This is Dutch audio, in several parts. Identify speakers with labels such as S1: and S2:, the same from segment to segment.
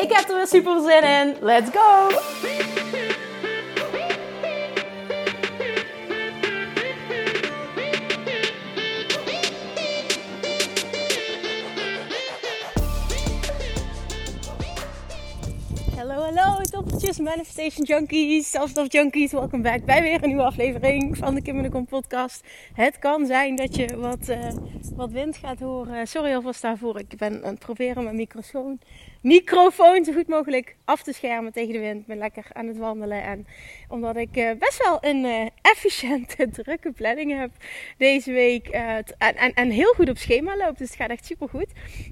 S1: Ik heb er weer super zin in. Let's go! Hallo, hallo, toppeltjes, manifestation junkies, zelfstof junkies. Welkom back bij weer een nieuwe aflevering van de Kim en de podcast. Het kan zijn dat je wat, uh, wat wind gaat horen. Sorry alvast daarvoor. Ik ben aan het proberen mijn microfoon microfoon zo goed mogelijk af te schermen tegen de wind. Ik ben lekker aan het wandelen. En omdat ik uh, best wel een uh, efficiënte, drukke planning heb deze week. Uh, en, en, en, heel goed op schema loopt. Dus het gaat echt super goed.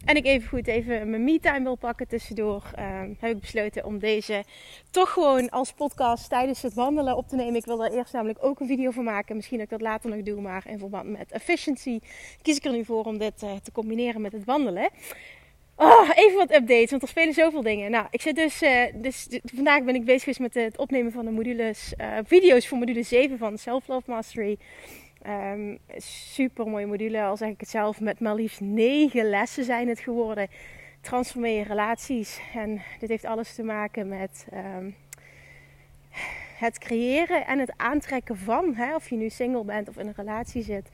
S1: En ik even goed even mijn me-time wil pakken tussendoor. heb ik besloten om deze toch gewoon als podcast tijdens het wandelen op te nemen. Ik wil er eerst namelijk ook een video van maken. Misschien dat ik dat later nog doe. Maar in verband met efficiency kies ik er nu voor om dit te combineren met het wandelen. Oh, even wat updates, want er spelen zoveel dingen. Nou, ik zit dus, uh, dus vandaag ben ik bezig met het opnemen van de modules, uh, video's voor module 7 van Self Love Mastery. Um, super mooie module, al zeg ik het zelf, met maar liefst 9 lessen zijn het geworden. Transformeer relaties. En dit heeft alles te maken met um, het creëren en het aantrekken van, hè, of je nu single bent of in een relatie zit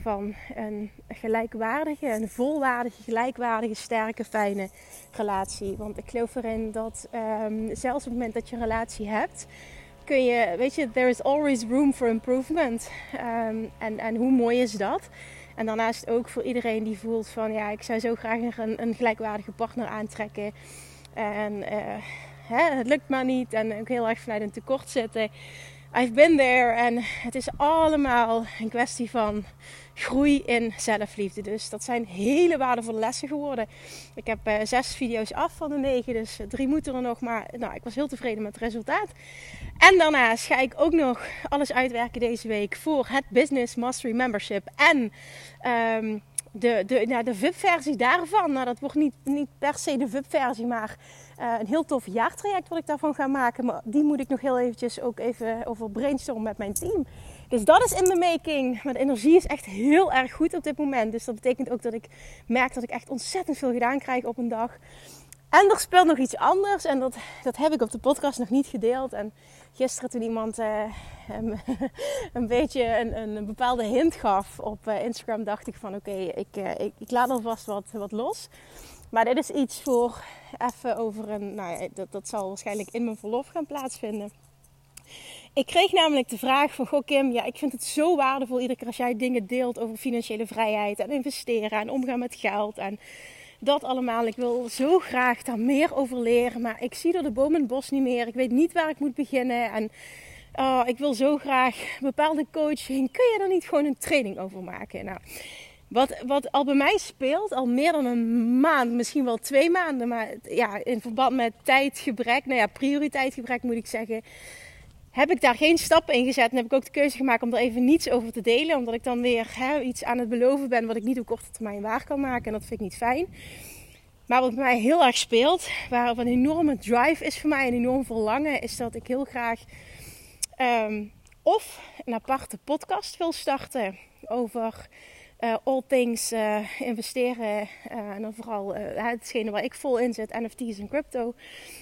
S1: van een gelijkwaardige, een volwaardige, gelijkwaardige, sterke, fijne relatie. Want ik geloof erin dat um, zelfs op het moment dat je een relatie hebt, kun je, weet je, there is always room for improvement. Um, en, en hoe mooi is dat? En daarnaast ook voor iedereen die voelt van, ja, ik zou zo graag een, een gelijkwaardige partner aantrekken. En uh, hè, het lukt maar niet en ook heel erg vanuit een tekort zitten. I've been there en het is allemaal een kwestie van groei in zelfliefde. Dus dat zijn hele waardevolle lessen geworden. Ik heb uh, zes video's af van de negen, dus drie moeten er nog. Maar nou, ik was heel tevreden met het resultaat. En daarnaast ga ik ook nog alles uitwerken deze week voor het Business Mastery Membership. En um, de, de, nou, de VIP-versie daarvan. Nou, dat wordt niet, niet per se de VIP-versie, maar uh, een heel tof jaartraject wat ik daarvan ga maken. Maar die moet ik nog heel eventjes ook even over brainstormen met mijn team. Dus dat is in de making. De energie is echt heel erg goed op dit moment. Dus dat betekent ook dat ik merk dat ik echt ontzettend veel gedaan krijg op een dag. En er speelt nog iets anders. En dat, dat heb ik op de podcast nog niet gedeeld. En gisteren toen iemand uh, een beetje een, een, bepaalde hint gaf op uh, Instagram, dacht ik van oké, ik, uh, ik, ik, laat alvast wat, wat los. Maar dit is iets voor even over een, nou dat, dat zal waarschijnlijk in mijn verlof gaan plaatsvinden. Ik kreeg namelijk de vraag van, goh Kim, ja, ik vind het zo waardevol iedere keer als jij dingen deelt over financiële vrijheid en investeren en omgaan met geld en dat allemaal. Ik wil zo graag daar meer over leren, maar ik zie er de boom in het bos niet meer. Ik weet niet waar ik moet beginnen en oh, ik wil zo graag bepaalde coaching. Kun je er niet gewoon een training over maken? Nou, wat, wat al bij mij speelt, al meer dan een maand, misschien wel twee maanden, maar ja, in verband met tijdgebrek, nou ja, prioriteitsgebrek moet ik zeggen heb ik daar geen stappen in gezet. En heb ik ook de keuze gemaakt om er even niets over te delen. Omdat ik dan weer hè, iets aan het beloven ben wat ik niet op korte termijn waar kan maken. En dat vind ik niet fijn. Maar wat mij heel erg speelt, waar een enorme drive is voor mij, een enorm verlangen, is dat ik heel graag um, of een aparte podcast wil starten over uh, all things uh, investeren. Uh, en dan vooral hetgene waar ik vol in zit, NFT's en crypto.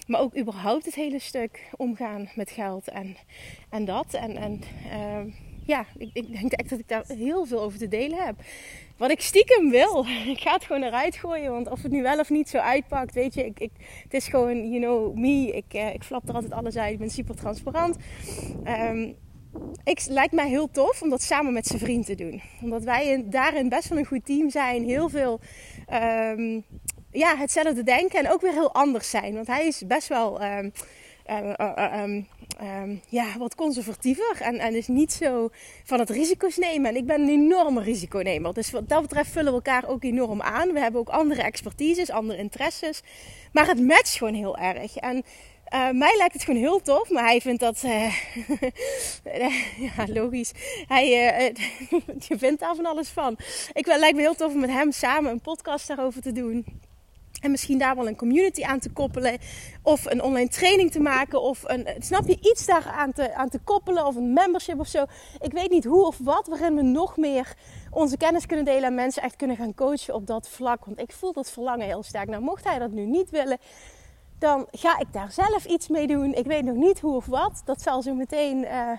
S1: Maar ook überhaupt het hele stuk omgaan met geld en, en dat. En, en ehm, ja, ik, ik, denk echt dat ik daar heel veel over te delen heb. Wat ik stiekem wil. Ik ga het gewoon eruit gooien. Want of het nu wel of niet zo uitpakt, weet je. Ik, ik, het is gewoon, you know, me. Ik, ik flap er altijd alles uit. Ik ben super transparant. Um, ik, lijkt mij heel tof om dat samen met zijn vriend te doen. Omdat wij daarin best wel een goed team zijn. Heel veel um, ja, hetzelfde denken en ook weer heel anders zijn. Want hij is best wel um, ehm, ja, wat conservatiever en, en is niet zo van het risico's nemen. En ik ben een enorme risiconemer. Dus wat dat betreft vullen we elkaar ook enorm aan. We hebben ook andere expertises, andere interesses. Maar het matcht gewoon heel erg. En uh, mij lijkt het gewoon heel tof, maar hij vindt dat. Uh, ja, logisch. Hij, je vindt daar van alles van. Ik lijkt me heel tof om met hem samen een podcast daarover te doen. En misschien daar wel een community aan te koppelen. Of een online training te maken. Of een, snap je, iets daar aan te, aan te koppelen. Of een membership of zo. Ik weet niet hoe of wat. Waarin we nog meer onze kennis kunnen delen. En mensen echt kunnen gaan coachen op dat vlak. Want ik voel dat verlangen heel sterk. Nou, mocht hij dat nu niet willen dan ga ik daar zelf iets mee doen. Ik weet nog niet hoe of wat. Dat zal zo meteen. Uh,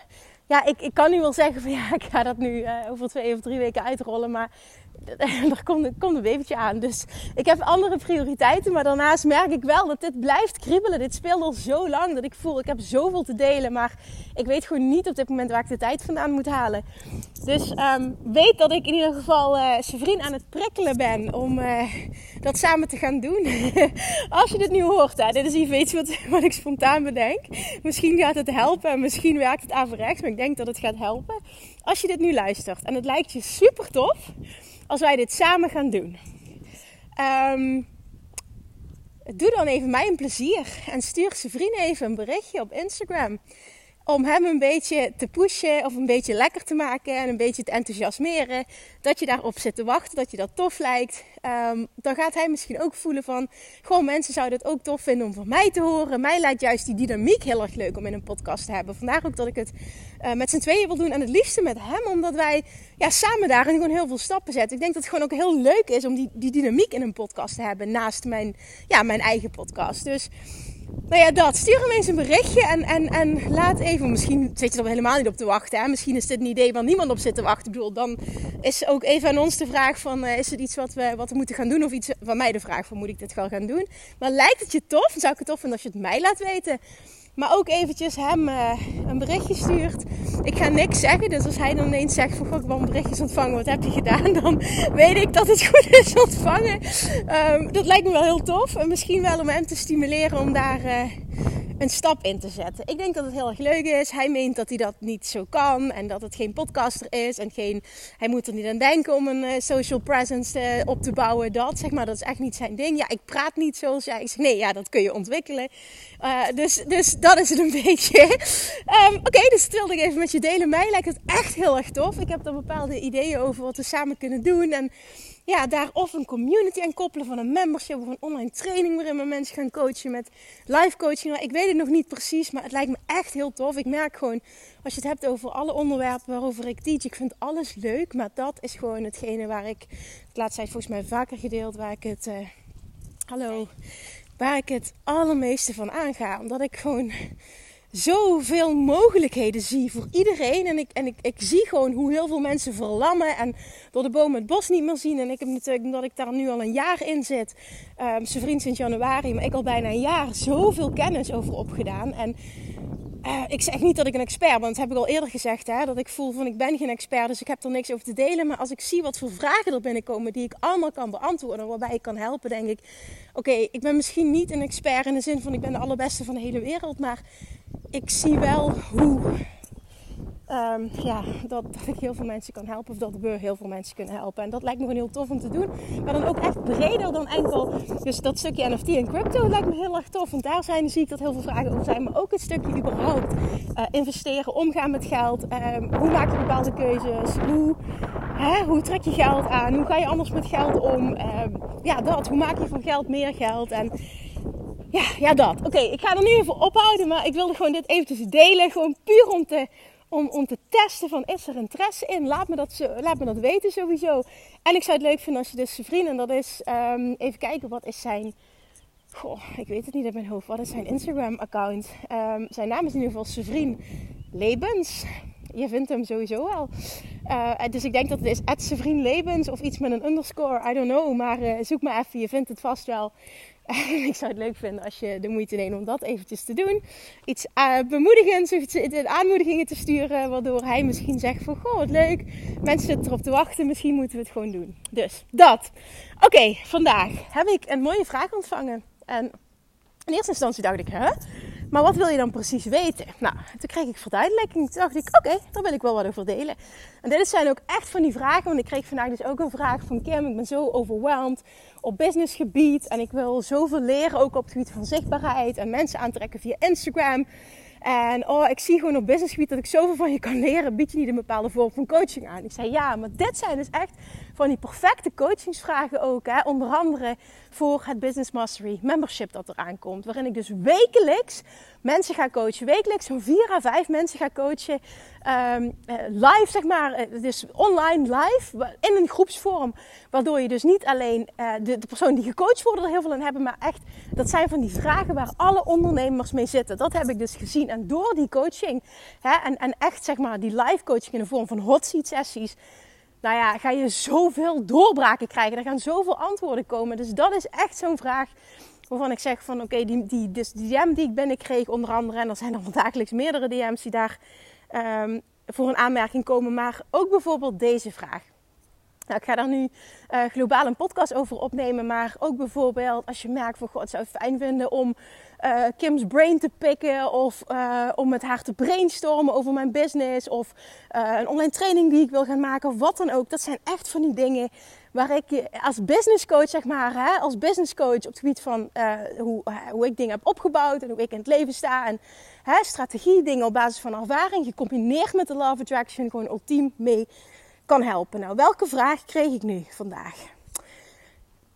S1: ja, ik, ik kan nu wel zeggen van ja, ik ga dat nu uh, over twee of drie weken uitrollen. Maar er komt, komt een babytje aan. Dus ik heb andere prioriteiten. Maar daarnaast merk ik wel dat dit blijft kriebelen. Dit speelt al zo lang dat ik voel, ik heb zoveel te delen. Maar ik weet gewoon niet op dit moment waar ik de tijd vandaan moet halen. Dus um, weet dat ik in ieder geval uh, zijn vriend aan het prikkelen ben om uh, dat samen te gaan doen. Als je dit nu hoort, hè, dit is even iets wat, wat ik spontaan bedenk. Misschien gaat het helpen, misschien werkt het averechts, maar ik denk dat het gaat helpen. Als je dit nu luistert en het lijkt je super tof als wij dit samen gaan doen. Um, doe dan even mij een plezier en stuur zijn vriend even een berichtje op Instagram om hem een beetje te pushen of een beetje lekker te maken en een beetje te enthousiasmeren. Dat je daarop zit te wachten, dat je dat tof lijkt. Um, dan gaat hij misschien ook voelen van, gewoon mensen zouden het ook tof vinden om van mij te horen. Mij lijkt juist die dynamiek heel erg leuk om in een podcast te hebben. Vandaar ook dat ik het uh, met z'n tweeën wil doen en het liefste met hem, omdat wij ja, samen daarin gewoon heel veel stappen zetten. Ik denk dat het gewoon ook heel leuk is om die, die dynamiek in een podcast te hebben naast mijn, ja, mijn eigen podcast. Dus nou ja, dat. Stuur hem eens een berichtje en, en, en laat even. Misschien zit je er helemaal niet op te wachten. Hè? Misschien is dit een idee waar niemand op zit te wachten. Ik bedoel, dan is ook even aan ons de vraag: van, uh, is het iets wat we, wat we moeten gaan doen? Of iets van mij de vraag: van, moet ik dit wel gaan doen? Maar lijkt het je tof? Dan zou ik het tof vinden als je het mij laat weten. Maar ook eventjes hem uh, een berichtje stuurt. Ik ga niks zeggen. Dus als hij dan ineens zegt van... Goh, ik wil berichtjes ontvangen. Wat heb je gedaan? Dan weet ik dat het goed is ontvangen. Um, dat lijkt me wel heel tof. En misschien wel om hem te stimuleren om daar... Uh, een stap in te zetten. Ik denk dat het heel erg leuk is. Hij meent dat hij dat niet zo kan en dat het geen podcaster is en geen, hij moet er niet aan denken om een uh, social presence uh, op te bouwen. Dat zeg maar, dat is echt niet zijn ding. Ja, ik praat niet zoals jij. Ik nee, ja, dat kun je ontwikkelen. Uh, dus, dus dat is het een beetje. um, Oké, dus dat ik even met je delen. Mij lijkt het echt heel erg tof. Ik heb er bepaalde ideeën over wat we samen kunnen doen en ja, daar of een community aan koppelen van een membership of een online training waarin we mensen gaan coachen met live coaching. Ik weet het nog niet precies, maar het lijkt me echt heel tof. Ik merk gewoon, als je het hebt over alle onderwerpen waarover ik teach, ik vind alles leuk, maar dat is gewoon hetgene waar ik, het laatst tijd volgens mij vaker gedeeld, waar ik het, uh, hallo, waar ik het allermeeste van aanga. Omdat ik gewoon zoveel mogelijkheden zie voor iedereen. En, ik, en ik, ik zie gewoon hoe heel veel mensen verlammen en door de bomen het bos niet meer zien. En ik heb natuurlijk, omdat ik daar nu al een jaar in zit, um, zijn vriend sinds januari, maar ik al bijna een jaar zoveel kennis over opgedaan. En uh, ik zeg niet dat ik een expert ben, dat heb ik al eerder gezegd. Hè, dat ik voel van ik ben geen expert, dus ik heb er niks over te delen. Maar als ik zie wat voor vragen er binnenkomen die ik allemaal kan beantwoorden, waarbij ik kan helpen, denk ik: oké, ik ben misschien niet een expert in de zin van ik ben de allerbeste van de hele wereld. Maar ik zie wel hoe um, ja, dat, dat, ik heel veel mensen kan helpen. Of dat we heel veel mensen kunnen helpen. En dat lijkt me gewoon heel tof om te doen. Maar dan ook echt breder dan enkel. Dus dat stukje NFT en crypto lijkt me heel erg tof. Want daar zijn, zie ik dat heel veel vragen over zijn. Maar ook het stukje überhaupt uh, investeren, omgaan met geld. Um, hoe maak je bepaalde keuzes? Hoe, hè, hoe trek je geld aan? Hoe ga je anders met geld om? Um, ja, dat. Hoe maak je van geld meer geld? En ja, ja dat. Oké, ik ga er nu even ophouden, maar ik wilde gewoon dit eventjes delen. Gewoon puur om te, om, om te testen van is er interesse in? Laat me, dat, laat me dat weten sowieso. En ik zou het leuk vinden als je dus zijn en dat is, um, even kijken, wat is zijn... Goh, ik weet het niet uit mijn hoofd. Wat is zijn Instagram account? Um, zijn naam is in ieder geval Sevrien Lebens. Je vindt hem sowieso wel. Uh, dus ik denk dat het is Sevrien Lebens of iets met een underscore. I don't know. Maar uh, zoek maar even. Je vindt het vast wel. ik zou het leuk vinden als je de moeite neemt om dat eventjes te doen. Iets uh, bemoedigends of aanmoedigingen te sturen. Waardoor hij misschien zegt van, goh wat leuk. Mensen zitten erop te wachten. Misschien moeten we het gewoon doen. Dus dat. Oké, vandaag heb ik een mooie vraag ontvangen. En in eerste instantie dacht ik, hè? Maar wat wil je dan precies weten? Nou, toen kreeg ik verduidelijking. Toen dacht ik, oké, daar wil ik wel wat over delen. En dit zijn ook echt van die vragen. Want ik kreeg vandaag dus ook een vraag van Kim. Ik ben zo overweldigd op businessgebied. En ik wil zoveel leren ook op het gebied van zichtbaarheid. En mensen aantrekken via Instagram. En oh, ik zie gewoon op businessgebied dat ik zoveel van je kan leren. Bied je niet een bepaalde vorm van coaching aan? Ik zei ja, maar dit zijn dus echt van die perfecte coachingsvragen ook. Hè? Onder andere voor het Business Mastery membership dat eraan komt. Waarin ik dus wekelijks mensen ga coachen. Wekelijks zo'n vier à vijf mensen ga coachen. Um, live, zeg maar. Uh, dus online live. In een groepsvorm. Waardoor je dus niet alleen uh, de, de persoon die gecoacht wordt er heel veel aan hebben. Maar echt, dat zijn van die vragen waar alle ondernemers mee zitten. Dat heb ik dus gezien. En door die coaching. Hè, en, en echt zeg maar die live coaching in de vorm van hot seat sessies nou ja, ga je zoveel doorbraken krijgen. Er gaan zoveel antwoorden komen. Dus dat is echt zo'n vraag waarvan ik zeg van oké, die, die, dus die DM die ik binnenkreeg onder andere. En er zijn er dagelijks meerdere DM's die daar um, voor een aanmerking komen. Maar ook bijvoorbeeld deze vraag. Nou, ik ga daar nu uh, globaal een podcast over opnemen. Maar ook bijvoorbeeld als je merkt van... God, het zou fijn vinden om uh, Kim's brain te pikken. Of uh, om met haar te brainstormen over mijn business. Of een online training die ik wil gaan maken. Of wat dan ook. Dat zijn echt van die dingen waar ik als business coach, zeg maar, hè, als business coach op het gebied van hoe, hoe ik dingen heb opgebouwd en hoe ik in het leven sta. En hè, strategie, dingen op basis van ervaring, gecombineerd met de Love Attraction, gewoon ultiem mee helpen. Nou, welke vraag kreeg ik nu vandaag?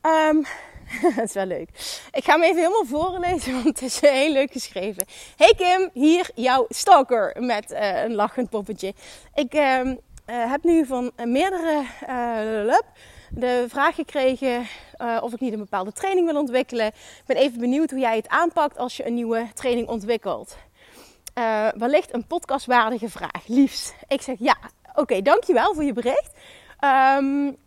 S1: Um, dat is wel leuk. Ik ga hem even helemaal voorlezen, want het is heel leuk geschreven. Hey Kim, hier jouw stalker met uh, een lachend poppetje. Ik uh, uh, heb nu van meerdere uh, de vraag gekregen of ik niet een bepaalde training wil ontwikkelen. Ik ben even benieuwd hoe jij het aanpakt als je een nieuwe training ontwikkelt. wellicht een podcastwaardige vraag, liefst. Ik zeg ja, Oké, dankjewel voor je bericht. Um,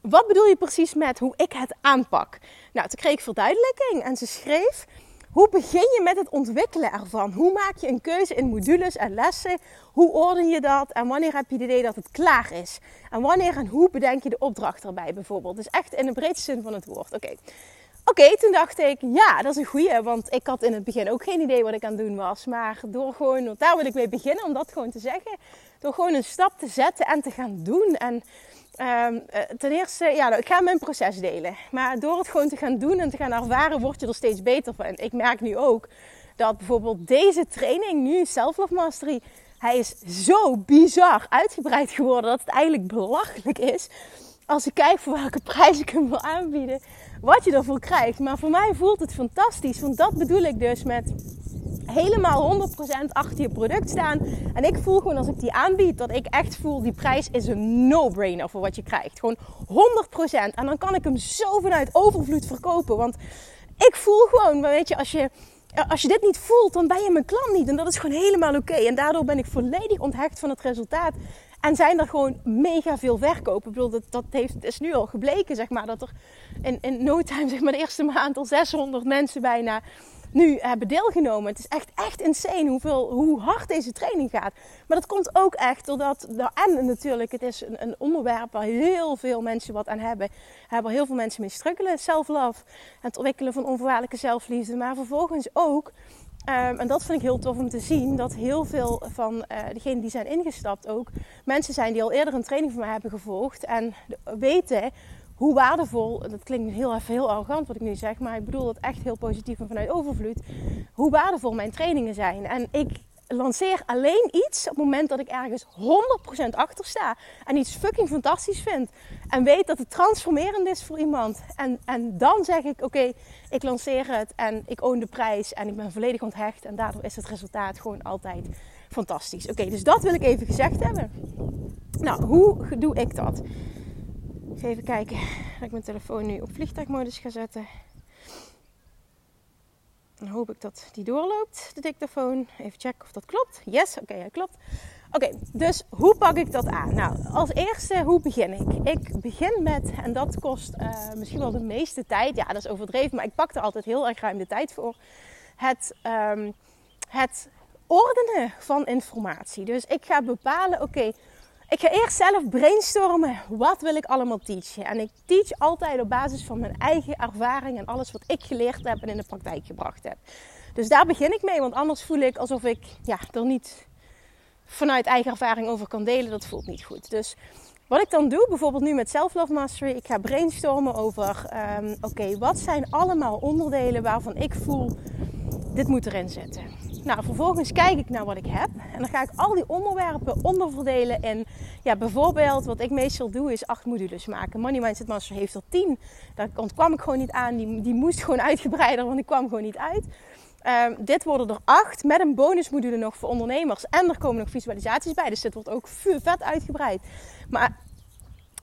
S1: wat bedoel je precies met hoe ik het aanpak? Nou, toen kreeg ik verduidelijking en ze schreef: Hoe begin je met het ontwikkelen ervan? Hoe maak je een keuze in modules en lessen? Hoe orden je dat? En wanneer heb je het idee dat het klaar is? En wanneer en hoe bedenk je de opdracht erbij bijvoorbeeld? Dus echt in de breedste zin van het woord. Oké. Oké, toen dacht ik, ja, dat is een goeie. Want ik had in het begin ook geen idee wat ik aan het doen was. Maar door gewoon, want daar wil ik mee beginnen, om dat gewoon te zeggen. Door gewoon een stap te zetten en te gaan doen. En um, ten eerste, ja, ik ga mijn proces delen. Maar door het gewoon te gaan doen en te gaan ervaren, word je er steeds beter van. Ik merk nu ook dat bijvoorbeeld deze training, nu Self Love Mastery, hij is zo bizar uitgebreid geworden dat het eigenlijk belachelijk is. Als ik kijk voor welke prijs ik hem wil aanbieden, wat je ervoor krijgt. Maar voor mij voelt het fantastisch, want dat bedoel ik dus met helemaal 100% achter je product staan. En ik voel gewoon als ik die aanbied, dat ik echt voel, die prijs is een no-brainer voor wat je krijgt. Gewoon 100%. En dan kan ik hem zo vanuit overvloed verkopen. Want ik voel gewoon, weet je, als je, als je dit niet voelt, dan ben je mijn klant niet. En dat is gewoon helemaal oké. En daardoor ben ik volledig onthecht van het resultaat. En zijn er gewoon mega veel verkopen. Ik bedoel, dat, dat heeft, is nu al gebleken, zeg maar, dat er in, in no time, zeg maar, de eerste maand al 600 mensen bijna nu hebben deelgenomen. Het is echt, echt insane hoeveel, hoe hard deze training gaat. Maar dat komt ook echt doordat, nou, en natuurlijk, het is een, een onderwerp waar heel veel mensen wat aan hebben. Hebben heel veel mensen mee struggelen. Self-love, het ontwikkelen van onvoorwaardelijke zelfliefde. Maar vervolgens ook Um, en dat vind ik heel tof om te zien. Dat heel veel van uh, degenen die zijn ingestapt ook mensen zijn die al eerder een training van mij hebben gevolgd. En weten hoe waardevol, dat klinkt heel even heel arrogant wat ik nu zeg, maar ik bedoel dat echt heel positief en vanuit overvloed, hoe waardevol mijn trainingen zijn. En ik lanceer alleen iets op het moment dat ik ergens 100% achter sta en iets fucking fantastisch vind en weet dat het transformerend is voor iemand. En, en dan zeg ik, oké, ik lanceer het en ik own de prijs en ik ben volledig onthecht en daardoor is het resultaat gewoon altijd fantastisch. Oké, dus dat wil ik even gezegd hebben. Nou, hoe doe ik dat? Even kijken dat ik mijn telefoon nu op vliegtuigmodus ga zetten. Dan hoop ik dat die doorloopt, de dictafoon. Even checken of dat klopt. Yes, oké, okay, klopt. Oké, dus hoe pak ik dat aan? Nou, als eerste, hoe begin ik? Ik begin met, en dat kost uh, misschien wel de meeste tijd. Ja, dat is overdreven, maar ik pak er altijd heel erg ruim de tijd voor. Het, um, het ordenen van informatie. Dus ik ga bepalen, oké, ik ga eerst zelf brainstormen. Wat wil ik allemaal teachen? En ik teach altijd op basis van mijn eigen ervaring en alles wat ik geleerd heb en in de praktijk gebracht heb. Dus daar begin ik mee, want anders voel ik alsof ik ja, er niet vanuit eigen ervaring over kan delen. Dat voelt niet goed. Dus wat ik dan doe, bijvoorbeeld nu met Self Love Mastery, ik ga brainstormen over: um, oké, wat zijn allemaal onderdelen waarvan ik voel dit moet erin zitten. Nou, vervolgens kijk ik naar wat ik heb en dan ga ik al die onderwerpen onderverdelen in, ja, bijvoorbeeld wat ik meestal doe is acht modules maken. Money Mindset Master heeft er tien. Daar ontkwam ik gewoon niet aan. Die, die moest gewoon uitgebreider, want ik kwam gewoon niet uit. Um, dit worden er acht met een bonusmodule nog voor ondernemers. En er komen nog visualisaties bij. Dus dit wordt ook vet uitgebreid. Maar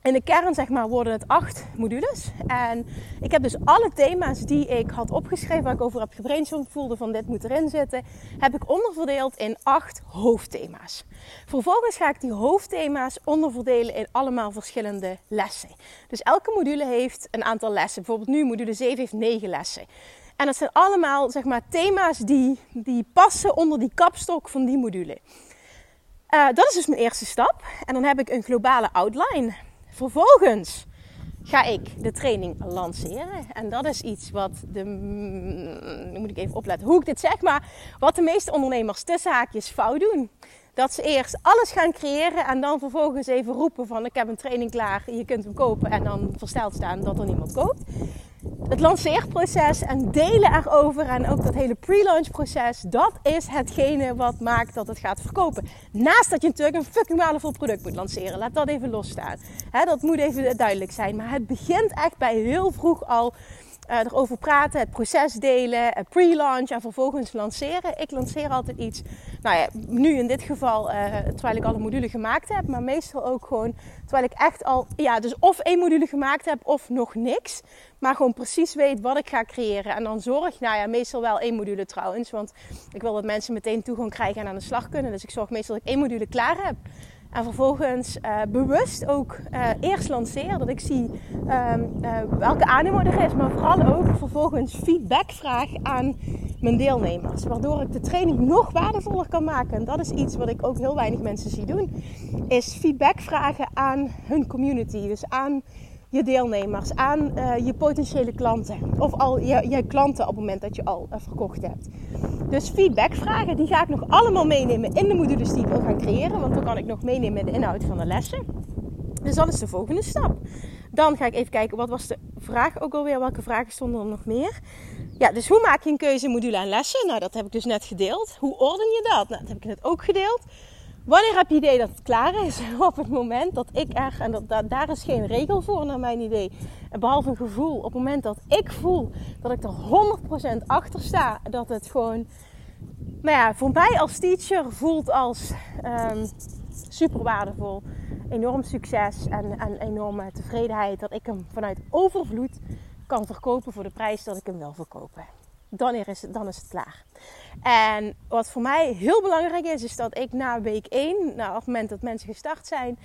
S1: in de kern zeg maar worden het acht modules. En ik heb dus alle thema's die ik had opgeschreven, waar ik over heb gebrainstormd, voelde van dit moet erin zitten, heb ik onderverdeeld in acht hoofdthema's. Vervolgens ga ik die hoofdthema's onderverdelen in allemaal verschillende lessen. Dus elke module heeft een aantal lessen. Bijvoorbeeld nu module 7 heeft 9 lessen. En dat zijn allemaal zeg maar, thema's die, die passen onder die kapstok van die module. Uh, dat is dus mijn eerste stap. En dan heb ik een globale outline. Vervolgens ga ik de training lanceren. En dat is iets wat de. Moet ik even opletten hoe ik dit zeg, maar wat de meeste ondernemers tussen haakjes fout doen. Dat ze eerst alles gaan creëren en dan vervolgens even roepen van ik heb een training klaar, je kunt hem kopen en dan versteld staan dat er niemand koopt het lanceerproces en delen erover en ook dat hele pre-launch proces, dat is hetgene wat maakt dat het gaat verkopen. Naast dat je natuurlijk een fucking waardevol product moet lanceren. Laat dat even losstaan. Dat moet even duidelijk zijn. Maar het begint echt bij heel vroeg al erover praten, het proces delen, pre-launch en vervolgens lanceren. Ik lanceer altijd iets. Nou ja, nu in dit geval, uh, terwijl ik alle modules gemaakt heb, maar meestal ook gewoon terwijl ik echt al, ja, dus of één module gemaakt heb of nog niks. Maar gewoon precies weet wat ik ga creëren. En dan zorg, nou ja, meestal wel één module trouwens. Want ik wil dat mensen meteen toegang krijgen en aan de slag kunnen. Dus ik zorg meestal dat ik één module klaar heb. En vervolgens uh, bewust ook uh, eerst lanceer. Dat ik zie uh, welke animo er is. Maar vooral ook vervolgens feedback vraag aan mijn deelnemers. Waardoor ik de training nog waardevoller kan maken. En dat is iets wat ik ook heel weinig mensen zie doen. Is feedback vragen aan hun community. Dus aan je deelnemers, aan uh, je potentiële klanten. Of al je, je, klanten op het moment dat je al uh, verkocht hebt. Dus feedback vragen, die ga ik nog allemaal meenemen in de modules die ik wil gaan creëren. Want dan kan ik nog meenemen in de inhoud van de lessen. Dus dat is de volgende stap. Dan ga ik even kijken, wat was de vraag ook alweer? Welke vragen stonden er nog meer? Ja, dus hoe maak je een keuze module en lessen? Nou, dat heb ik dus net gedeeld. Hoe orden je dat? Nou, dat heb ik net ook gedeeld. Wanneer heb je idee dat het klaar is? Op het moment dat ik er, en dat, daar is geen regel voor naar mijn idee, behalve een gevoel. Op het moment dat ik voel dat ik er 100% achter sta, dat het gewoon, nou ja, voor mij als teacher voelt als um, super waardevol, enorm succes en, en enorme tevredenheid dat ik hem vanuit overvloed kan verkopen voor de prijs dat ik hem wil verkopen dan is, het, dan is het klaar. En wat voor mij heel belangrijk is, is dat ik na week 1, nou, op het moment dat mensen gestart zijn,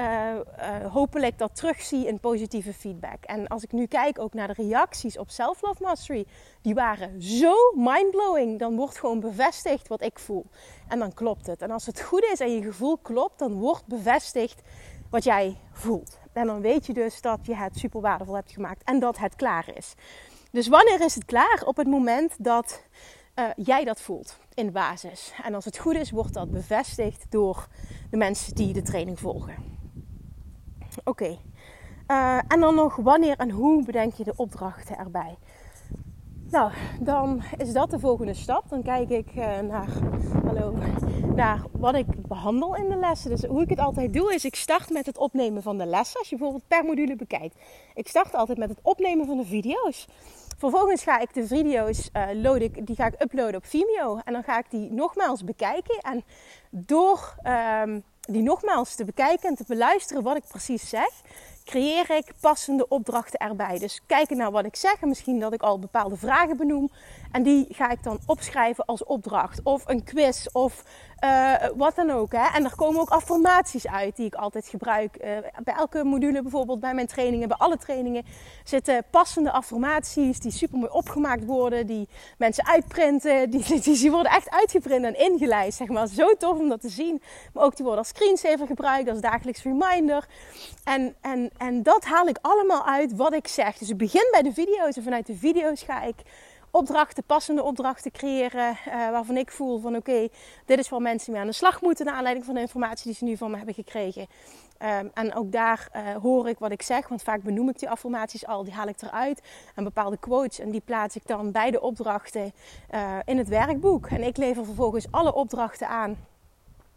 S1: uh, uh, hopelijk dat terugzie in positieve feedback. En als ik nu kijk ook naar de reacties op Self Love Mastery, die waren zo mindblowing. Dan wordt gewoon bevestigd wat ik voel. En dan klopt het. En als het goed is en je gevoel klopt, dan wordt bevestigd wat jij voelt. En dan weet je dus dat je het super waardevol hebt gemaakt en dat het klaar is. Dus wanneer is het klaar? Op het moment dat uh, jij dat voelt in basis. En als het goed is, wordt dat bevestigd door de mensen die de training volgen. Oké. Uh, en dan nog wanneer en hoe bedenk je de opdrachten erbij? Nou, dan is dat de volgende stap. Dan kijk ik uh, naar, naar wat ik behandel in de lessen. Dus hoe ik het altijd doe, is ik start met het opnemen van de lessen. Als je bijvoorbeeld per module bekijkt. Ik start altijd met het opnemen van de video's. Vervolgens ga ik de video's uh, load ik, die ga ik uploaden op Vimeo. En dan ga ik die nogmaals bekijken. En door um, die nogmaals te bekijken en te beluisteren wat ik precies zeg, creëer ik passende opdrachten erbij. Dus kijken naar wat ik zeg en misschien dat ik al bepaalde vragen benoem. En die ga ik dan opschrijven als opdracht. Of een quiz of uh, wat dan ook. Hè. En er komen ook affirmaties uit die ik altijd gebruik. Uh, bij elke module bijvoorbeeld, bij mijn trainingen, bij alle trainingen zitten passende affirmaties die super mooi opgemaakt worden. Die mensen uitprinten. Die, die, die, worden echt uitgeprint en ingelijst. Zeg maar. Zo tof om dat te zien. Maar ook die worden als screensaver gebruikt, als dagelijks reminder. En, en, en dat haal ik allemaal uit wat ik zeg. Dus ik begin bij de video's en vanuit de video's ga ik opdrachten, passende opdrachten creëren. Uh, waarvan ik voel van oké, dit is waar mensen mee aan de slag moeten. Naar aanleiding van de informatie die ze nu van me hebben gekregen. Um, en ook daar uh, hoor ik wat ik zeg. Want vaak benoem ik die affirmaties al. Die haal ik eruit. En bepaalde quotes. En die plaats ik dan bij de opdrachten uh, in het werkboek. En ik lever vervolgens alle opdrachten aan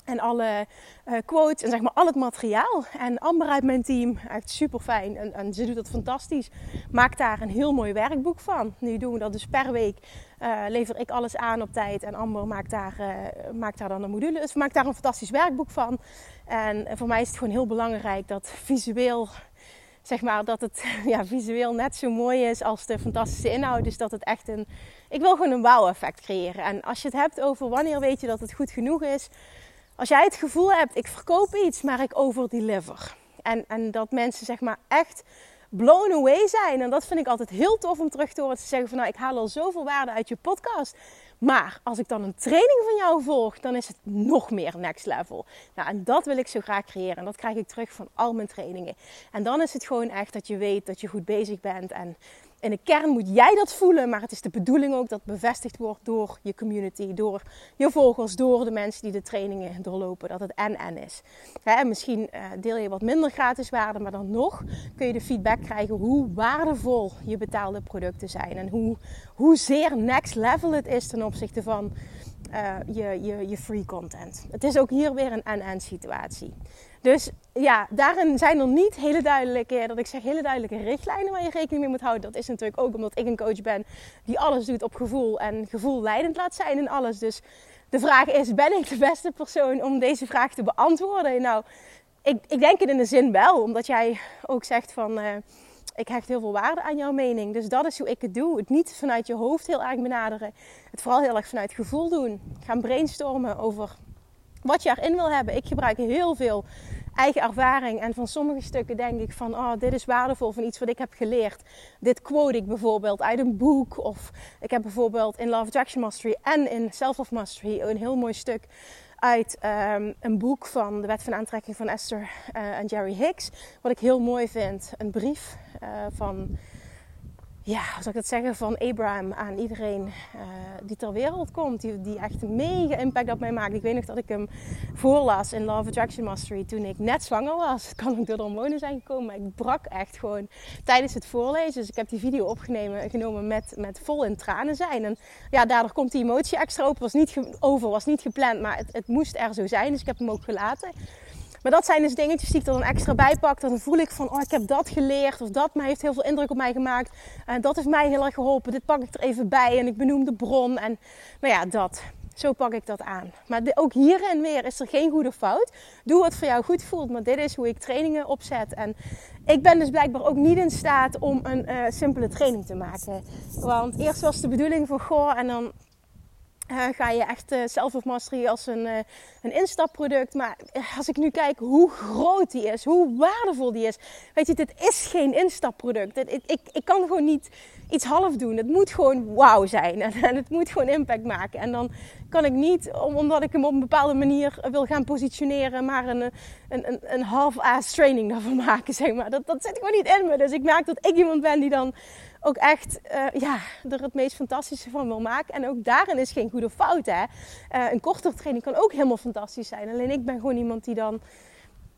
S1: en alle uh, quotes en zeg maar al het materiaal. En Amber uit mijn team, echt super fijn. En, en, ze doet dat fantastisch. Maakt daar een heel mooi werkboek van. Nu doen we dat dus per week. Uh, lever ik alles aan op tijd. En Amber maakt daar, uh, maakt daar dan een module. Dus maakt daar een fantastisch werkboek van. En voor mij is het gewoon heel belangrijk dat visueel zeg maar, dat het ja, visueel net zo mooi is als de fantastische inhoud. Dus dat het echt een. Ik wil gewoon een wow-effect creëren. En als je het hebt over wanneer weet je dat het goed genoeg is. Als jij het gevoel hebt, ik verkoop iets, maar ik overdeliver. En, en dat mensen zeg maar echt blown away zijn. En dat vind ik altijd heel tof om terug te horen. Te zeggen van nou, ik haal al zoveel waarde uit je podcast. Maar als ik dan een training van jou volg, dan is het nog meer next level. Nou, en dat wil ik zo graag creëren. En dat krijg ik terug van al mijn trainingen. En dan is het gewoon echt dat je weet dat je goed bezig bent. En in de kern moet jij dat voelen, maar het is de bedoeling ook dat bevestigd wordt door je community, door je volgers, door de mensen die de trainingen doorlopen. Dat het en-en is. en misschien uh, deel je wat minder gratis waarde, maar dan nog kun je de feedback krijgen hoe waardevol je betaalde producten zijn. En hoe, zeer next level het is ten opzichte van uh, je, je, je free content. Het is ook hier weer een en-en situatie. Dus ja, daarin zijn er niet hele duidelijke, dat ik zeg hele duidelijke richtlijnen waar je rekening mee moet houden. Dat is natuurlijk ook omdat ik een coach ben die alles doet op gevoel en gevoel leidend laat zijn in alles. Dus de vraag is, ben ik de beste persoon om deze vraag te beantwoorden? Nou, ik, ik denk het in de zin wel, omdat jij ook zegt van... Uh, ik hecht heel veel waarde aan jouw mening. Dus dat is hoe ik het doe. Het niet vanuit je hoofd heel erg benaderen. Het vooral heel erg vanuit gevoel doen. Gaan brainstormen over wat je erin wil hebben. Ik gebruik heel veel eigen ervaring. En van sommige stukken denk ik van, oh, dit is waardevol van iets wat ik heb geleerd. Dit quote ik bijvoorbeeld uit een boek. Of ik heb bijvoorbeeld in Love Attraction Mastery en in Self of Mastery een heel mooi stuk uit um, een boek van de Wet van Aantrekking van Esther uh, en Jerry Hicks. Wat ik heel mooi vind. Een brief uh, van ja, hoe zou ik dat zeggen, van Abraham aan iedereen uh, die ter wereld komt. Die, die echt een mega impact op mij maakt. Ik weet nog dat ik hem voorlas in Love Attraction Mastery toen ik net zwanger was. Het kan ook door de hormonen zijn gekomen, maar ik brak echt gewoon tijdens het voorlezen. Dus ik heb die video opgenomen genomen met, met vol in tranen zijn. En ja, daardoor komt die emotie extra open. Was niet over, was niet gepland, maar het, het moest er zo zijn. Dus ik heb hem ook gelaten. Maar dat zijn dus dingetjes die ik er dan extra bij pak. Dan voel ik van, oh, ik heb dat geleerd. Of dat heeft heel veel indruk op mij gemaakt. En dat heeft mij heel erg geholpen. Dit pak ik er even bij. En ik benoem de bron. En nou ja, dat. Zo pak ik dat aan. Maar ook hierin weer is er geen goede fout. Doe wat voor jou goed voelt. Maar dit is hoe ik trainingen opzet. En ik ben dus blijkbaar ook niet in staat om een uh, simpele training te maken. Want eerst was de bedoeling van, goh, en dan uh, ga je echt uh, Self of Mastery als een, uh, een instapproduct. Maar als ik nu kijk hoe groot die is, hoe waardevol die is. Weet je, dit is geen instapproduct. Ik, ik, ik kan gewoon niet iets half doen. Het moet gewoon wauw zijn. En, het moet gewoon impact maken. En dan kan ik niet, omdat ik hem op een bepaalde manier wil gaan positioneren, maar een, een, een, een half-ass training daarvan maken. Zeg maar. dat, dat zit gewoon niet in me. Dus ik merk dat ik iemand ben die dan ook echt uh, ja, er het meest fantastische van wil maken. En ook daarin is geen goede fout. Hè? Uh, een kortere training kan ook helemaal fantastisch zijn. Alleen ik ben gewoon iemand die dan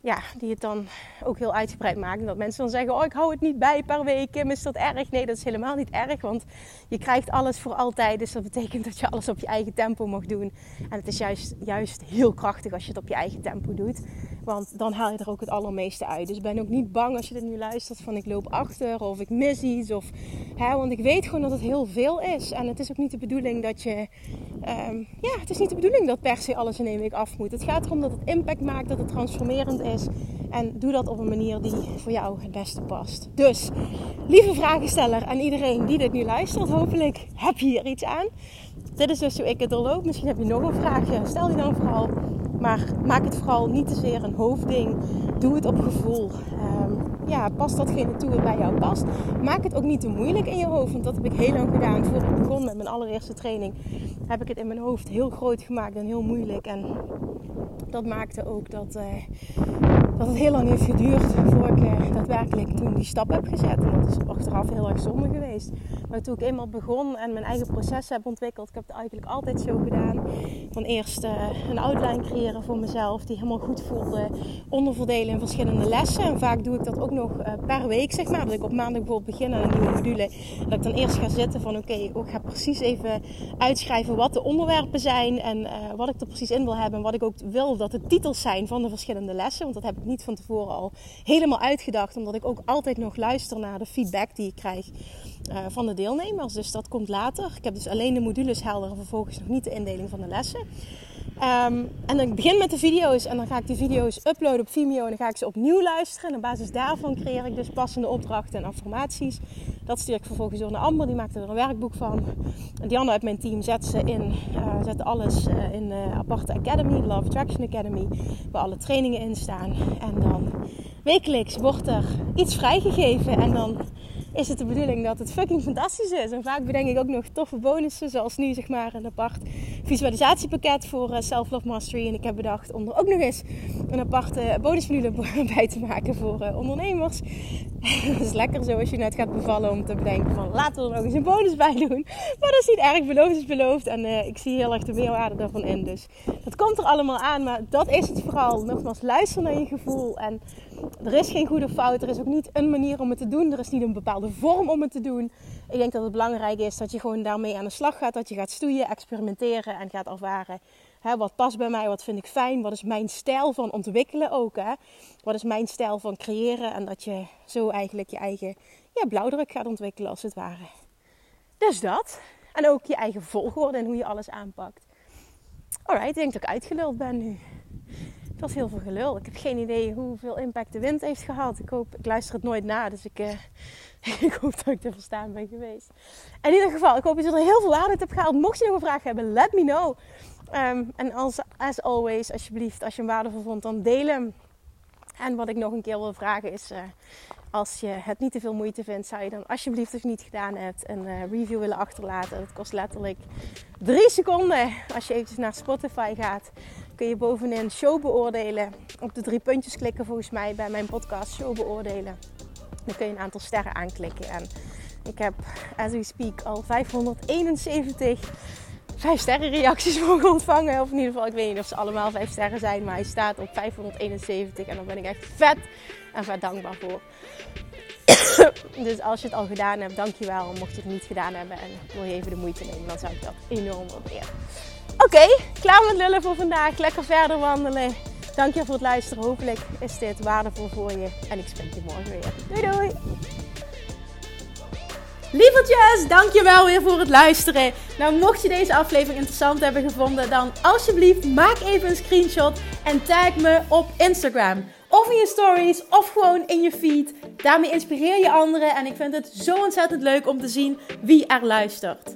S1: ja, die het dan ook heel uitgebreid maken. Dat mensen dan zeggen, oh ik hou het niet bij per week, Kim, is dat erg? Nee, dat is helemaal niet erg, want je krijgt alles voor altijd. Dus dat betekent dat je alles op je eigen tempo mag doen. En het is juist, juist heel krachtig als je het op je eigen tempo doet. Want dan haal je er ook het allermeeste uit. Dus ben ook niet bang als je dit nu luistert van ik loop achter of ik mis iets. Of, hè, want ik weet gewoon dat het heel veel is. En het is ook niet de bedoeling dat je... Um, ja, het is niet de bedoeling dat per se alles in één week af moet. Het gaat erom dat het impact maakt, dat het transformerend is En doe dat op een manier die voor jou het beste past. Dus, lieve vragensteller en iedereen die dit nu luistert, hopelijk heb je hier iets aan. Dit is dus hoe ik het doorloop. Misschien heb je nog een vraagje. Stel die dan vooral. Maar maak het vooral niet te zeer een hoofdding. Doe het op gevoel. Um, ja, past datgene toe wat bij jou past. Maak het ook niet te moeilijk in je hoofd. Want dat heb ik heel lang gedaan. Voor ik begon met mijn allereerste training heb ik het in mijn hoofd heel groot gemaakt en heel moeilijk. En dat maakte ook dat, uh, dat het heel lang heeft geduurd voor ik uh, daadwerkelijk toen die stap heb gezet. En dat is achteraf heel erg zonde geweest. Maar toen ik eenmaal begon en mijn eigen proces heb ontwikkeld, ik heb het eigenlijk altijd zo gedaan. Van eerst uh, een outline creëren voor mezelf die helemaal goed voelde. Onderverdelen in verschillende lessen. En vaak doe ik dat ook nog per week, zeg maar. Dat ik op maandag bijvoorbeeld begin aan een nieuwe module. Dat ik dan eerst ga zitten van oké, ik ga precies even uitschrijven wat de onderwerpen zijn. En wat ik er precies in wil hebben. En wat ik ook wil dat de titels zijn van de verschillende lessen. Want dat heb ik niet van tevoren al helemaal uitgedacht. Omdat ik ook altijd nog luister naar de feedback die ik krijg uh, van de deelnemers. Dus dat komt later. Ik heb dus alleen de modules helder en vervolgens nog niet de indeling van de lessen. Um, en dan begin met de video's en dan ga ik die video's uploaden op Vimeo en dan ga ik ze opnieuw luisteren. En op basis daarvan creëer ik dus passende opdrachten en affirmaties. Dat stuur ik vervolgens door naar Amber, die maakt er een werkboek van. En andere uit mijn team zet ze in, uh, zet alles uh, in de aparte academy, de Love Attraction Academy, waar alle trainingen in staan. En dan wekelijks wordt er iets vrijgegeven en dan is het de bedoeling dat het fucking fantastisch is. En vaak bedenk ik ook nog toffe bonussen, zoals nu zeg maar een apart visualisatiepakket voor uh, Self Love Mastery. En ik heb bedacht om er ook nog eens een aparte bonusmodule bij te maken voor uh, ondernemers. dat is lekker zo als je net gaat bevallen om te bedenken van laten we er nog eens een bonus bij doen. Maar dat is niet erg, beloofd is beloofd. En uh, ik zie heel erg de meerwaarde daarvan in. Dus dat komt er allemaal aan, maar dat is het vooral. Nogmaals, luister naar je gevoel en er is geen goede fout. Er is ook niet een manier om het te doen. Er is niet een bepaalde vorm om het te doen. Ik denk dat het belangrijk is dat je gewoon daarmee aan de slag gaat. Dat je gaat stoeien, experimenteren en gaat ervaren. Hè, wat past bij mij? Wat vind ik fijn? Wat is mijn stijl van ontwikkelen ook? Hè? Wat is mijn stijl van creëren? En dat je zo eigenlijk je eigen ja, blauwdruk gaat ontwikkelen als het ware. Dus dat. En ook je eigen volgorde en hoe je alles aanpakt. Alright, ik denk dat ik uitgeluld ben nu. Was heel veel gelul. Ik heb geen idee hoeveel impact de wind heeft gehad. Ik, hoop, ik luister het nooit na, dus ik, uh, ik hoop dat ik te verstaan ben geweest. In ieder geval, ik hoop dat je er heel veel aan uit hebt gehaald. Mocht je nog een vraag hebben, let me know. Um, en als as always, alsjeblieft, als je hem waardevol vond, dan deel hem. En wat ik nog een keer wil vragen is, uh, als je het niet te veel moeite vindt, zou je dan alsjeblieft, als je niet gedaan hebt, een uh, review willen achterlaten. Dat kost letterlijk drie seconden. Als je eventjes naar Spotify gaat, kun je bovenin show beoordelen. Op de drie puntjes klikken volgens mij bij mijn podcast show beoordelen. Dan kun je een aantal sterren aanklikken. En ik heb, as we speak, al 571 vijf sterren reacties mogen ontvangen. Of in ieder geval, ik weet niet of ze allemaal vijf sterren zijn. Maar hij staat op 571 en daar ben ik echt vet en vet dankbaar voor. dus als je het al gedaan hebt, dankjewel. Mocht je het niet gedaan hebben en wil je even de moeite nemen, dan zou ik dat enorm waarderen. Oké, klaar met lullen voor vandaag. Lekker verder wandelen. Dank je voor het luisteren. Hopelijk is dit waardevol voor je. En ik spreek je morgen weer. Doei doei! Lievertjes, dankjewel weer voor het luisteren. Nou, mocht je deze aflevering interessant hebben gevonden, dan alsjeblieft maak even een screenshot en tag me op Instagram. Of in je stories, of gewoon in je feed. Daarmee inspireer je anderen en ik vind het zo ontzettend leuk om te zien wie er luistert.